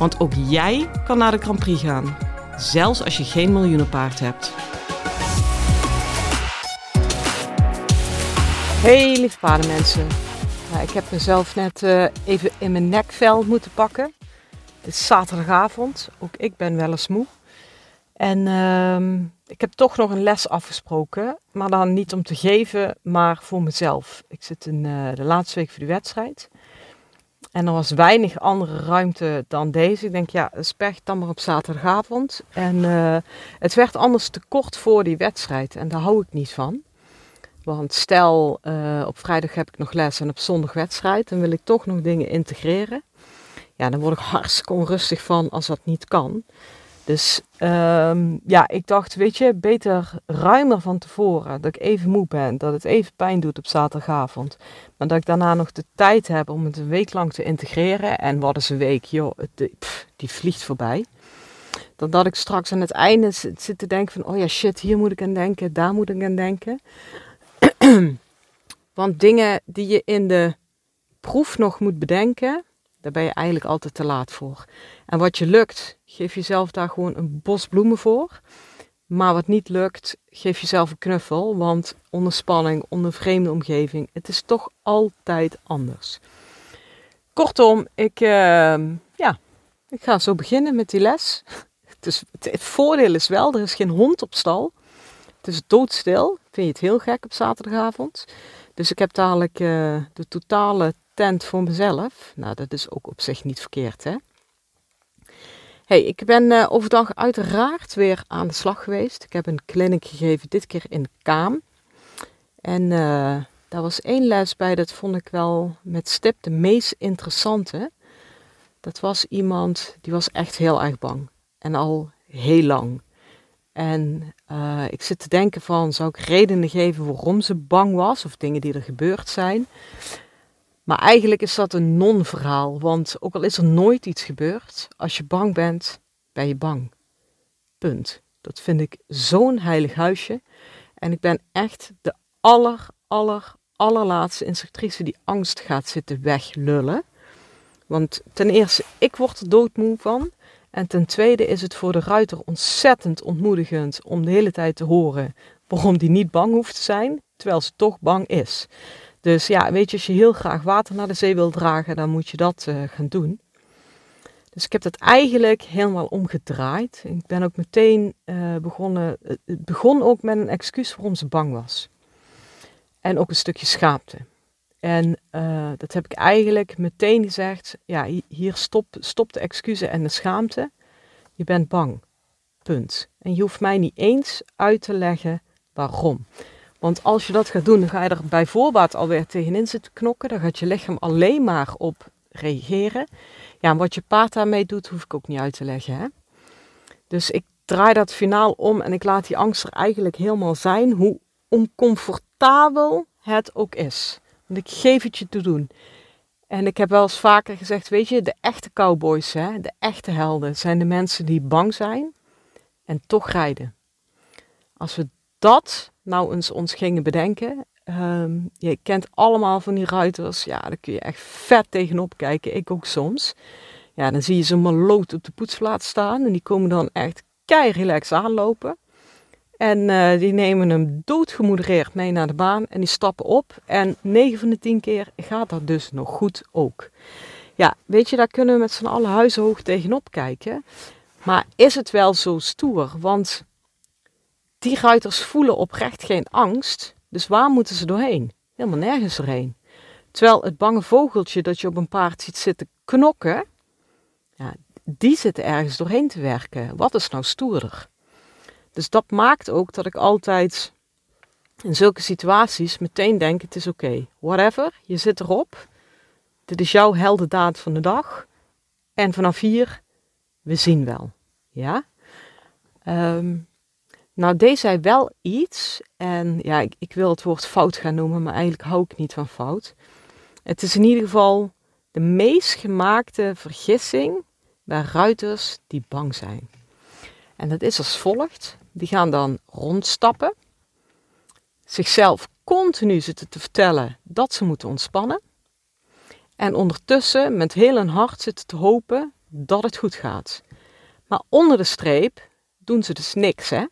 Want ook jij kan naar de Grand Prix gaan, zelfs als je geen miljoenenpaard hebt. Hey lieve paardenmensen. Ik heb mezelf net uh, even in mijn nekvel moeten pakken. Het is zaterdagavond, ook ik ben wel eens moe. En uh, ik heb toch nog een les afgesproken, maar dan niet om te geven, maar voor mezelf. Ik zit in uh, de laatste week voor de wedstrijd. En er was weinig andere ruimte dan deze. Ik denk, ja, specht dan maar op zaterdagavond. En uh, het werd anders te kort voor die wedstrijd. En daar hou ik niet van. Want stel, uh, op vrijdag heb ik nog les en op zondag wedstrijd. Dan wil ik toch nog dingen integreren. Ja, dan word ik hartstikke onrustig van als dat niet kan. Dus um, ja, ik dacht, weet je, beter ruimer van tevoren. Dat ik even moe ben, dat het even pijn doet op zaterdagavond. Maar dat ik daarna nog de tijd heb om het een week lang te integreren. En wat is een week? Joh, die vliegt voorbij. Dan dat ik straks aan het einde zit te denken van, oh ja, shit, hier moet ik aan denken, daar moet ik aan denken. Want dingen die je in de proef nog moet bedenken, daar ben je eigenlijk altijd te laat voor. En wat je lukt, geef jezelf daar gewoon een bos bloemen voor. Maar wat niet lukt, geef jezelf een knuffel. Want onder spanning, onder vreemde omgeving, het is toch altijd anders. Kortom, ik, uh, ja, ik ga zo beginnen met die les. Dus het voordeel is wel, er is geen hond op stal. Het is doodstil. Vind je het heel gek op zaterdagavond? Dus ik heb dadelijk uh, de totale voor mezelf. Nou, dat is ook op zich niet verkeerd, hè? Hey, ik ben uh, overdag uiteraard weer aan de slag geweest. Ik heb een clinic gegeven, dit keer in Kaam. En uh, daar was één les bij, dat vond ik wel met stip de meest interessante. Dat was iemand die was echt heel erg bang. En al heel lang. En uh, ik zit te denken van, zou ik redenen geven waarom ze bang was? Of dingen die er gebeurd zijn? Maar eigenlijk is dat een non-verhaal, want ook al is er nooit iets gebeurd, als je bang bent, ben je bang. Punt. Dat vind ik zo'n heilig huisje. En ik ben echt de aller, aller, allerlaatste instructrice die angst gaat zitten weglullen. Want ten eerste, ik word er doodmoe van. En ten tweede is het voor de ruiter ontzettend ontmoedigend om de hele tijd te horen waarom die niet bang hoeft te zijn, terwijl ze toch bang is. Dus ja, weet je, als je heel graag water naar de zee wil dragen, dan moet je dat uh, gaan doen. Dus ik heb dat eigenlijk helemaal omgedraaid. Ik ben ook meteen uh, begonnen. Het begon ook met een excuus waarom ze bang was. En ook een stukje schaamte. En dat heb ik eigenlijk meteen gezegd. Ja, hier stop, stop de excuses en de schaamte. Je bent bang. Punt. En je hoeft mij niet eens uit te leggen waarom. Want als je dat gaat doen, dan ga je er bij voorbaat alweer tegenin zitten knokken. Dan gaat je lichaam alleen maar op reageren. Ja, en wat je paard daarmee doet, hoef ik ook niet uit te leggen. Hè? Dus ik draai dat finaal om en ik laat die angst er eigenlijk helemaal zijn, hoe oncomfortabel het ook is. Want ik geef het je te doen. En ik heb wel eens vaker gezegd, weet je, de echte cowboys, hè, de echte helden, zijn de mensen die bang zijn en toch rijden. Als we dat nou eens ons gingen bedenken. Um, je kent allemaal van die ruiters. Ja, daar kun je echt vet tegenop kijken. Ik ook soms. Ja, dan zie je ze maar lood op de poetsplaats staan. En die komen dan echt kei relax aanlopen. En uh, die nemen hem doodgemoedereerd mee naar de baan. En die stappen op. En 9 van de 10 keer gaat dat dus nog goed ook. Ja, weet je, daar kunnen we met z'n allen huizenhoog tegenop kijken. Maar is het wel zo stoer? Want die ruiters voelen oprecht geen angst. Dus waar moeten ze doorheen? Helemaal nergens erheen. Terwijl het bange vogeltje dat je op een paard ziet zitten knokken, ja, die zitten ergens doorheen te werken. Wat is nou stoerder? Dus dat maakt ook dat ik altijd in zulke situaties meteen denk: het is oké, whatever, je zit erop. Dit is jouw heldendaad van de dag. En vanaf hier we zien wel. Ja? Ehm, nou, deze zei wel iets, en ja, ik, ik, wil het woord fout gaan noemen, maar eigenlijk hou ik niet van fout. Het is in ieder geval de meest gemaakte vergissing bij ruiters die bang zijn. En dat is als volgt. Die gaan dan rondstappen, zichzelf continu zitten te vertellen dat ze moeten ontspannen. En ondertussen met heel hun hart zitten te hopen dat het goed gaat. Maar onder de streep doen ze dus niks, hè?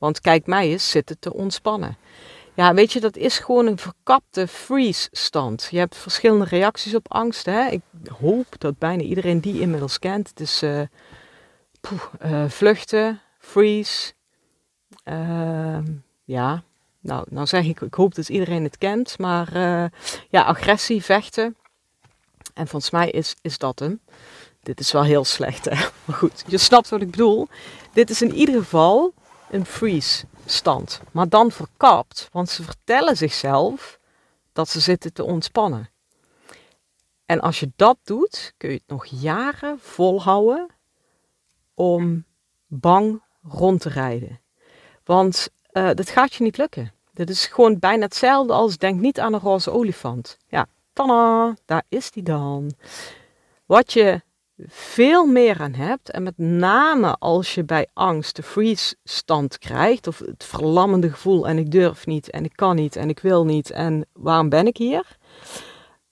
Want kijk mij eens zitten te ontspannen. Ja, weet je, dat is gewoon een verkapte freeze-stand. Je hebt verschillende reacties op angst. Hè? Ik hoop dat bijna iedereen die inmiddels kent. Het is uh, vluchten, freeze. Ehm, ja, nou, nou zeg ik, ik hoop dat iedereen het kent. Maar uh, ja, agressie, vechten. En volgens mij is, is dat hem. Dit is wel heel slecht, hè? Maar goed, je snapt wat ik bedoel. Dit is in ieder geval een freeze stand. Maar dan verkapt, want ze vertellen zichzelf dat ze zitten te ontspannen. En als je dat doet, kun je het nog jaren volhouden om bang rond te rijden. Want uh, dat gaat je niet lukken. Dit is gewoon bijna hetzelfde als denk niet aan een roze olifant. Ja, tada, daar is die dan. Wat je veel meer aan hebt. En met name als je bij angst de freeze stand krijgt, of het verlammende gevoel en ik durf niet en ik kan niet en ik wil niet en waarom ben ik hier?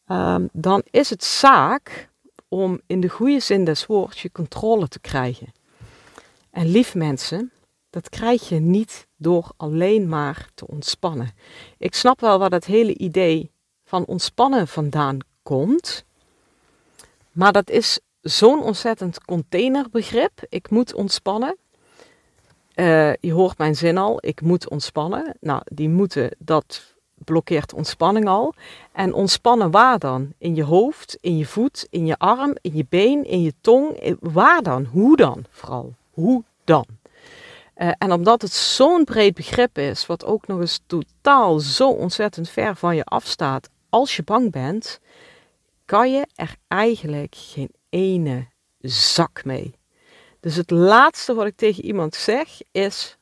Ehm, dan is het zaak om in de goede zin des woords je controle te krijgen. En lief mensen, dat krijg je niet door alleen maar te ontspannen. Ik snap wel waar dat hele idee van ontspannen vandaan komt. Maar dat is zo'n ontzettend containerbegrip. Ik moet ontspannen. Uh, je hoort mijn zin al, ik moet ontspannen. Nou, die moeten, dat blokkeert ontspanning al. En ontspannen waar dan? In je hoofd, in je voet, in je arm, in je been, in je tong. Waar dan? Hoe dan? Vooral, hoe dan? Uh, en omdat het zo'n breed begrip is, wat ook nog eens totaal zo ontzettend ver van je afstaat als je bang bent, kan je er eigenlijk geen ene zak mee. Dus het laatste wat ik tegen iemand zeg is: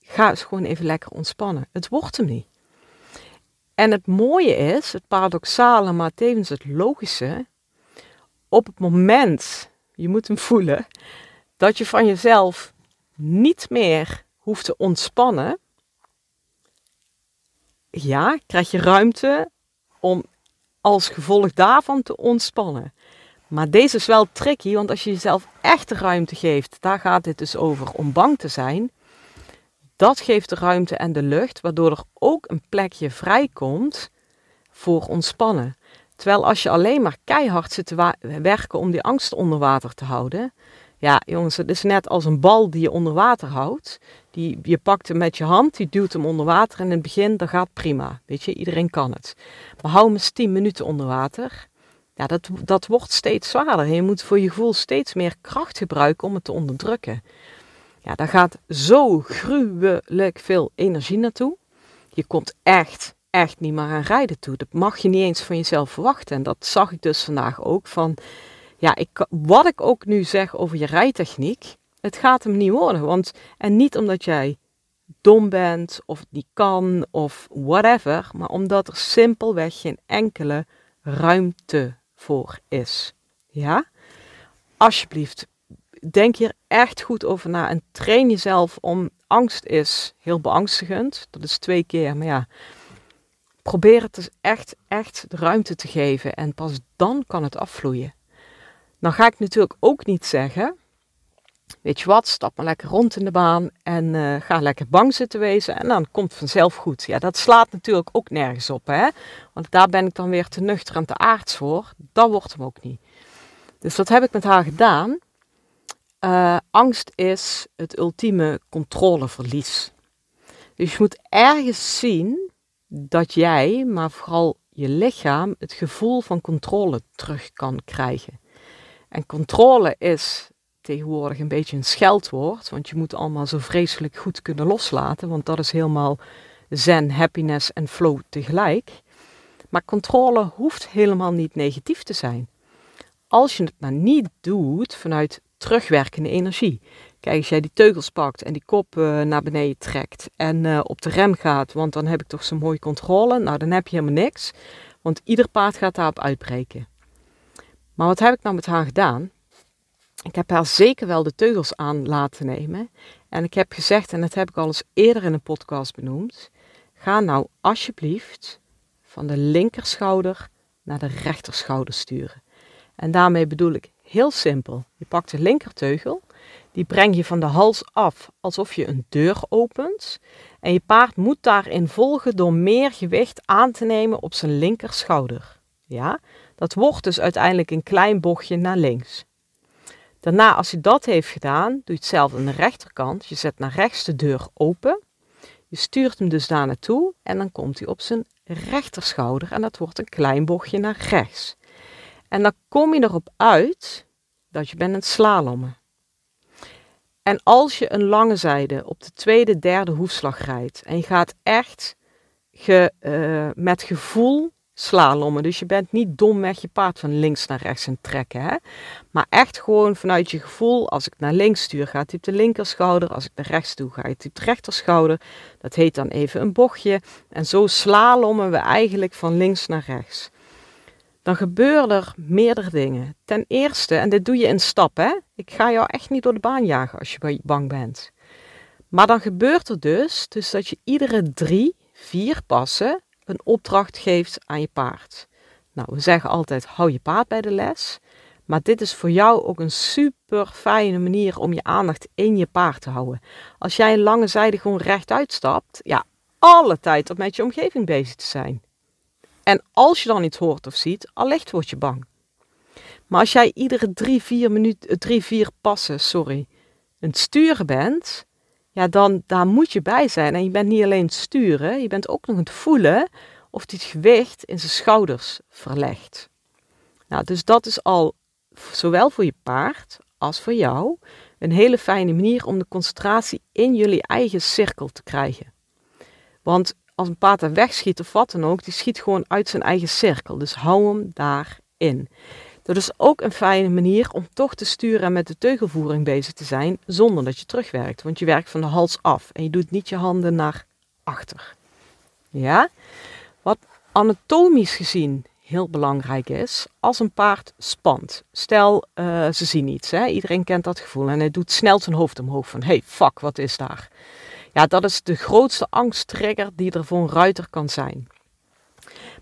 ga eens gewoon even lekker ontspannen. Het wordt hem niet. En het mooie is, het paradoxale, maar tevens het logische, op het moment, je moet hem voelen, dat je van jezelf niet meer hoeft te ontspannen, ja, krijg je ruimte om als gevolg daarvan te ontspannen. Maar deze is wel tricky, want als je jezelf echt de ruimte geeft, daar gaat dit dus over om bang te zijn. Dat geeft de ruimte en de lucht, waardoor er ook een plekje vrijkomt voor ontspannen. Terwijl als je alleen maar keihard zit te werken om die angst onder water te houden. Ja, jongens, het is net als een bal die je onder water houdt. Die, je pakt hem met je hand, die duwt hem onder water en in het begin, dat gaat prima. Weet je, iedereen kan het. Maar hou hem eens 10 minuten onder water ja, dat, dat wordt steeds zwaarder. Je moet voor je gevoel steeds meer kracht gebruiken om het te onderdrukken. Ja, daar gaat zo gruwelijk veel energie naartoe. Je komt echt, echt niet meer aan rijden toe. Dat mag je niet eens van jezelf verwachten. En dat zag ik dus vandaag ook. Van, ja, ik, wat ik ook nu zeg over je rijtechniek, het gaat hem niet worden. Want, en niet omdat jij dom bent of niet kan of whatever, maar omdat er simpelweg geen enkele ruimte voor is. Ja? Alsjeblieft, denk hier echt goed over na en train jezelf om angst is heel beangstigend. Dat is twee keer, maar ja. Probeer het dus echt, echt de ruimte te geven en pas dan kan het afvloeien. Dan ga ik natuurlijk ook niet zeggen, weet je wat, stap maar lekker rond in de baan en uh, ga lekker bang zitten wezen en dan komt vanzelf goed. Ja, dat slaat natuurlijk ook nergens op, hè. Want daar ben ik dan weer te nuchter en te aards voor. Dat wordt hem ook niet. Dus wat heb ik met haar gedaan? Uh, angst is het ultieme controleverlies. Dus je moet ergens zien dat jij, maar vooral je lichaam, het gevoel van controle terug kan krijgen. En controle is tegenwoordig een beetje een scheldwoord, want je moet allemaal zo vreselijk goed kunnen loslaten, want dat is helemaal zen, happiness en flow tegelijk. Maar controle hoeft helemaal niet negatief te zijn. Als je het maar niet doet vanuit terugwerkende energie. Kijk, als jij die teugels pakt en die kop uh, naar beneden trekt en uh, op de rem gaat, want dan heb ik toch zo'n mooie controle. Nou, dan heb je helemaal niks, want ieder paard gaat daarop uitbreken. Maar wat heb ik nou met haar gedaan? Ik heb haar zeker wel de teugels aan laten nemen. En ik heb gezegd, en dat heb ik al eens eerder in een podcast benoemd. Ga nou alsjeblieft van de linkerschouder naar de rechterschouder sturen. En daarmee bedoel ik heel simpel. Je pakt de linkerteugel, die breng je van de hals af alsof je een deur opent. En je paard moet daarin volgen door meer gewicht aan te nemen op zijn linkerschouder. Ja, dat wordt dus uiteindelijk een klein bochtje naar links. Daarna, als hij dat heeft gedaan, doe je hetzelfde aan de rechterkant. Je zet naar rechts de deur open. Je stuurt hem dus daar naartoe en dan komt hij op zijn rechterschouder en dat wordt een klein bochtje naar rechts. En dan kom je erop uit dat je bent aan het slalommen. En als je een lange zijde op de tweede, derde hoefslag rijdt en je gaat echt ge, uh, met gevoel slalommen. Dus je bent niet domweg je paard van links naar rechts aan trekken. Hè? Maar echt gewoon vanuit je gevoel, als ik naar links stuur, gaat hij op de linkerschouder. Als ik naar rechts toe, gaat hij op de rechterschouder. Dat heet dan even een bochtje. En zo slalommen we eigenlijk van links naar rechts. Dan gebeuren er meerdere dingen. Ten eerste, en dit doe je in stappen. Ik ga jou echt niet door de baan jagen als je bang bent. Maar dan gebeurt er dus, dus dat je iedere drie, vier passen een opdracht geeft aan je paard. Nou, we zeggen altijd: hou je paard bij de les. Maar dit is voor jou ook een super fijne manier om je aandacht in je paard te houden. Als jij een lange zijde gewoon rechtuit stapt, ja, alle tijd om met je omgeving bezig te zijn. En als je dan iets hoort of ziet, allicht word je bang. Maar als jij iedere drie, vier, minuten, drie, vier passen sorry, een sturen bent, ja, dan daar moet je bij zijn. En je bent niet alleen het sturen, je bent ook nog het voelen of hij het gewicht in zijn schouders verlegt. Nou, dus dat is al zowel voor je paard als voor jou een hele fijne manier om de concentratie in jullie eigen cirkel te krijgen. Want als een paard er wegschiet of wat dan ook, die schiet gewoon uit zijn eigen cirkel. Dus hou hem daarin. Dat is ook een fijne manier om toch te sturen en met de teugelvoering bezig te zijn zonder dat je terugwerkt. Want je werkt van de hals af en je doet niet je handen naar achter. Ja? Wat anatomisch gezien heel belangrijk is, als een paard spant. Stel, uh, ze zien iets. Hè? Iedereen kent dat gevoel en hij doet snel zijn hoofd omhoog van, hey, fuck, wat is daar? Ja, dat is de grootste angsttrigger die er voor een ruiter kan zijn.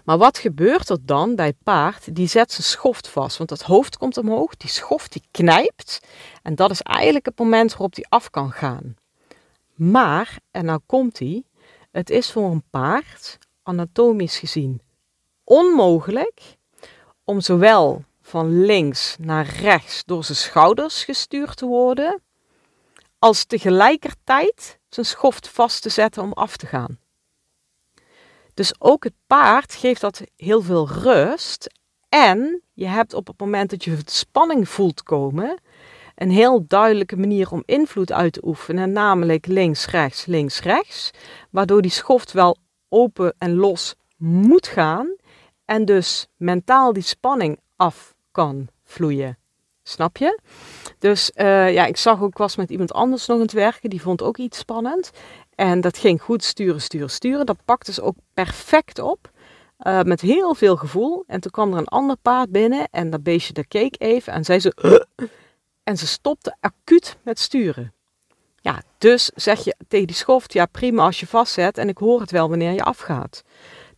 Maar wat gebeurt er dan bij paard? Die zet zijn schoft vast, want dat hoofd komt omhoog, die schoft die knijpt en dat is eigenlijk het moment waarop die af kan gaan. Maar, en nou komt hij, het is voor een paard, anatomisch gezien, onmogelijk om zowel van links naar rechts door zijn schouders gestuurd te worden, als tegelijkertijd zijn schoft vast te zetten om af te gaan. Dus ook het paard geeft dat heel veel rust. En je hebt op het moment dat je spanning voelt komen, een heel duidelijke manier om invloed uit te oefenen, namelijk links, rechts, links, rechts, waardoor die schoft wel open en los moet gaan en dus mentaal die spanning af kan vloeien. Snap je? Dus uh, ja, ik zag ook, ik was met iemand anders nog aan het werken, die vond ook iets spannend. En dat ging goed sturen, sturen, sturen. Dat pakte ze ook perfect op. Uh, met heel veel gevoel. En toen kwam er een ander paard binnen en dat beestje keek even en zei ze... En ze stopte acuut met sturen. Ja, dus zeg je tegen die schoft, ja prima als je vastzet en ik hoor het wel wanneer je afgaat.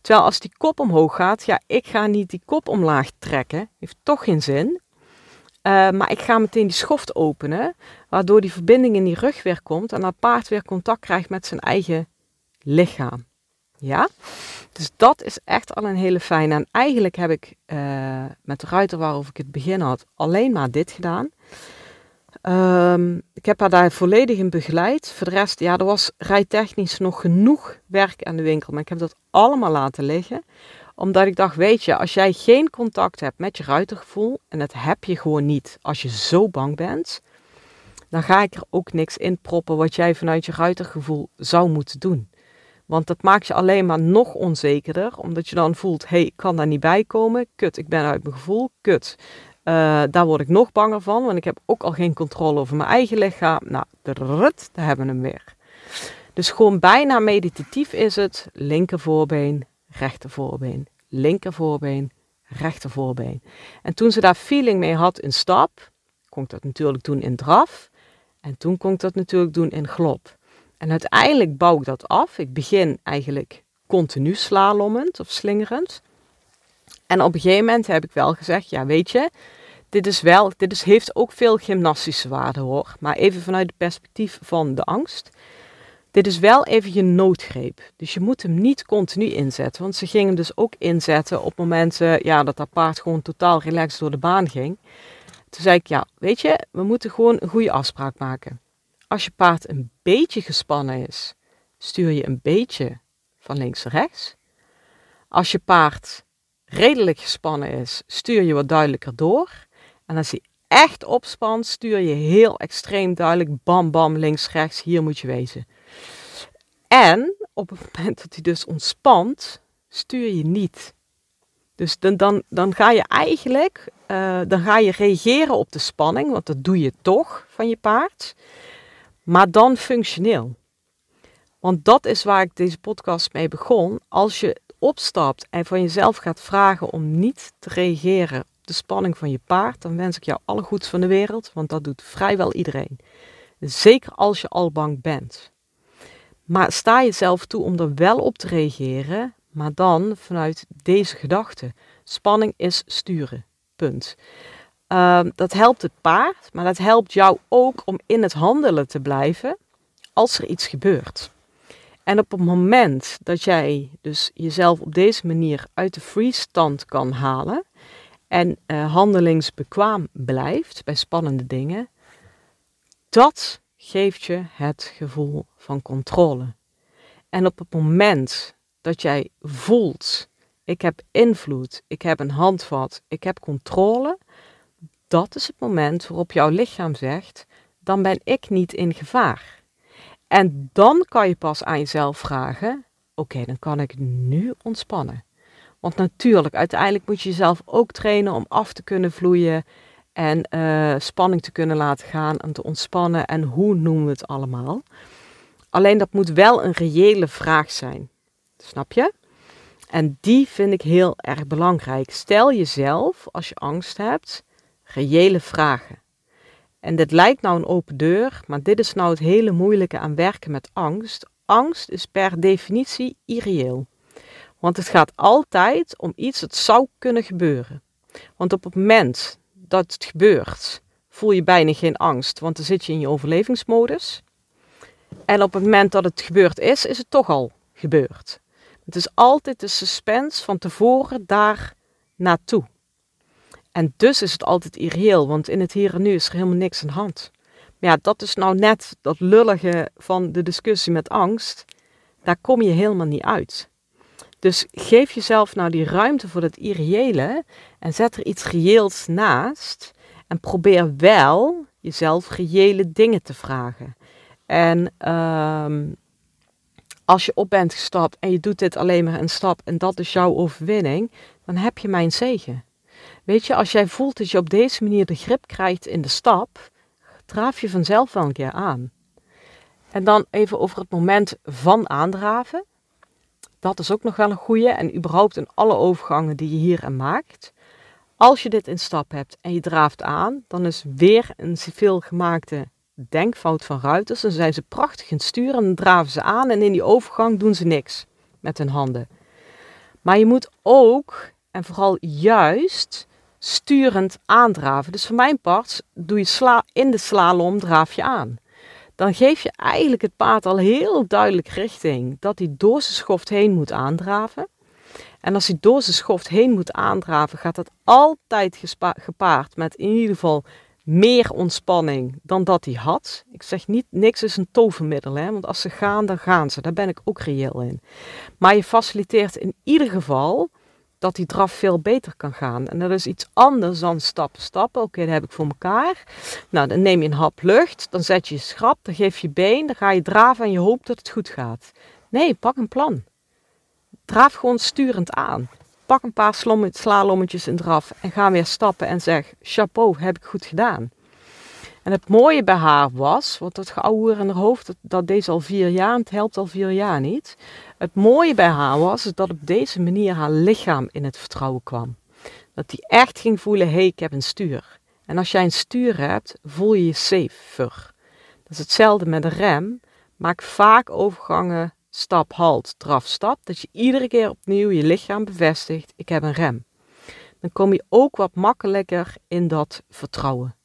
Terwijl als die kop omhoog gaat, ja ik ga niet die kop omlaag trekken, heeft toch geen zin. Uh, maar ik ga meteen die schoft openen, waardoor die verbinding in die rug weer komt en dat paard weer contact krijgt met zijn eigen lichaam. Ja? Dus dat is echt al een hele fijne. En eigenlijk heb ik uh, met de ruiter waarover ik het begin had, alleen maar dit gedaan. Um, ik heb haar daar volledig in begeleid. Voor de rest, ja, er was rijtechnisch nog genoeg werk aan de winkel, maar ik heb dat allemaal laten liggen omdat ik dacht, weet je, als jij geen contact hebt met je ruitergevoel, en dat heb je gewoon niet als je zo bang bent, dan ga ik er ook niks in proppen wat jij vanuit je ruitergevoel zou moeten doen. Want dat maakt je alleen maar nog onzekerder, omdat je dan voelt, hey, ik kan daar niet bij komen, kut, ik ben uit mijn gevoel, kut. Uh, daar word ik nog banger van, want ik heb ook al geen controle over mijn eigen lichaam. Nou, daar hebben we hem weer. Dus gewoon bijna meditatief is het linker voorbeen, rechter voorbeen, linker voorbeen, rechter voorbeen. En toen ze daar feeling mee had in stap, kon ik dat natuurlijk doen in draf. En toen kon ik dat natuurlijk doen in glop. En uiteindelijk bouw ik dat af. Ik begin eigenlijk continu slalommend of slingerend. En op een gegeven moment heb ik wel gezegd, ja weet je, dit is wel, dit is, heeft ook veel gymnastische waarde hoor. Maar even vanuit het perspectief van de angst. Dit is wel even je noodgreep. Dus je moet hem niet continu inzetten. Want ze gingen hem dus ook inzetten op momenten ja, dat dat paard gewoon totaal relaxed door de baan ging. Toen zei ik, ja, weet je, we moeten gewoon een goede afspraak maken. Als je paard een beetje gespannen is, stuur je een beetje van links naar rechts. Als je paard redelijk gespannen is, stuur je wat duidelijker door. En als hij echt opspant, stuur je heel extreem duidelijk bam bam links rechts, hier moet je wezen. En op het moment dat hij dus ontspant, stuur je niet. Dus dan, dan, dan ga je eigenlijk uh, dan ga je reageren op de spanning, want dat doe je toch van je paard. Maar dan functioneel. Want dat is waar ik deze podcast mee begon. Als je opstapt en van jezelf gaat vragen om niet te reageren op de spanning van je paard, dan wens ik jou alle goeds van de wereld, want dat doet vrijwel iedereen. Zeker als je al bang bent. Maar sta jezelf toe om er wel op te reageren, maar dan vanuit deze gedachte. Spanning is sturen. Punt. Ehm, dat helpt het paard, maar dat helpt jou ook om in het handelen te blijven als er iets gebeurt. En op het moment dat jij dus jezelf op deze manier uit de freeze-stand kan halen en uh, handelingsbekwaam blijft bij spannende dingen, dat geeft je het gevoel van controle. En op het moment dat jij voelt ik heb invloed, ik heb een handvat, ik heb controle. Dat is het moment waarop jouw lichaam zegt, dan ben ik niet in gevaar. En dan kan je pas aan jezelf vragen, oké, dan kan ik nu ontspannen. Want natuurlijk, uiteindelijk moet je jezelf ook trainen om af te kunnen vloeien en uh, spanning te kunnen laten gaan en te ontspannen en hoe noemen we het allemaal. Alleen dat moet wel een reële vraag zijn. Snap je? En die vind ik heel erg belangrijk. Stel jezelf, als je angst hebt, reële vragen. En dit lijkt nou een open deur, maar dit is nou het hele moeilijke aan werken met angst. Angst is per definitie irreëel. Want het gaat altijd om iets dat zou kunnen gebeuren. Want op het moment dat het gebeurt, voel je bijna geen angst, want dan zit je in je overlevingsmodus. En op het moment dat het gebeurd is, is het toch al gebeurd. Het is altijd de suspense van tevoren daar naartoe. En dus is het altijd irreëel, want in het hier en nu is er helemaal niks aan de hand. Maar ja, dat is nou net dat lullige van de discussie met angst. Daar kom je helemaal niet uit. Dus geef jezelf nou die ruimte voor het irreële en zet er iets reëels naast. En probeer wel jezelf reële dingen te vragen. En uh, als je op bent gestapt en je doet dit alleen maar een stap en dat is jouw overwinning, dan heb je mijn zegen. Weet je, als jij voelt dat je op deze manier de grip krijgt in de stap, draaf je vanzelf wel een keer aan. En dan even over het moment van aandraven. Dat is ook nog wel een goede en überhaupt in alle overgangen die je hierin maakt. Als je dit in stap hebt en je draaft aan, dan is weer een veel gemaakte denkfout van ruiters. Dan zijn ze prachtig in sturen en dan draven ze aan en in die overgang doen ze niks met hun handen. Maar je moet ook, en vooral juist, sturend aandraven. Dus voor mijn part doe je sla in de slalom, draaf je aan. Dan geef je eigenlijk het paard al heel duidelijk richting dat hij door zijn schoft heen moet aandraven. En als hij door zijn schoft heen moet aandraven, gaat dat altijd gepaard met in ieder geval meer ontspanning dan dat hij had. Ik zeg niet, niks is een tovermiddel, hè, want als ze gaan, dan gaan ze. Daar ben ik ook reëel in. Maar je faciliteert in ieder geval dat die draf veel beter kan gaan. En dat is iets anders dan stappen, stappen. Oké, dat heb ik voor elkaar. Nou, dan neem je een hap lucht, dan zet je je schrap, dan geef je been, dan ga je draven en je hoopt dat het goed gaat. Nee, pak een plan. Draaf gewoon sturend aan pak een paar slalommetjes in draf en ga weer stappen en zeg, chapeau, heb ik goed gedaan. En het mooie bij haar was, want dat geouwehoer in haar hoofd, dat, dat deed al vier jaar en het helpt al vier jaar niet. Het mooie bij haar was dat op deze manier haar lichaam in het vertrouwen kwam. Dat die echt ging voelen, hé, hey, ik heb een stuur. En als jij een stuur hebt, voel je je safer. Dat is hetzelfde met een rem. Maak vaak overgangen stap, halt, draf, stap. Dat je iedere keer opnieuw je lichaam bevestigt, ik heb een rem. Dan kom je ook wat makkelijker in dat vertrouwen.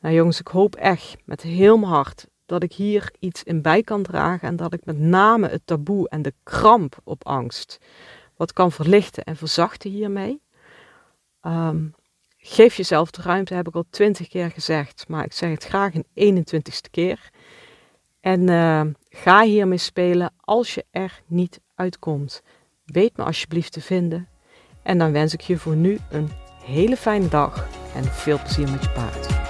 Nou jongens, ik hoop echt met heel mijn hart dat ik hier iets in bij kan dragen en dat ik met name het taboe en de kramp op angst wat kan verlichten en verzachten hiermee. Ehm, geef jezelf de ruimte, heb ik al twintig keer gezegd, maar ik zeg het graag een 21ste keer. En uh, ga hiermee spelen als je er niet uitkomt. Weet me alsjeblieft te vinden. En dan wens ik je voor nu een hele fijne dag en veel plezier met je paard.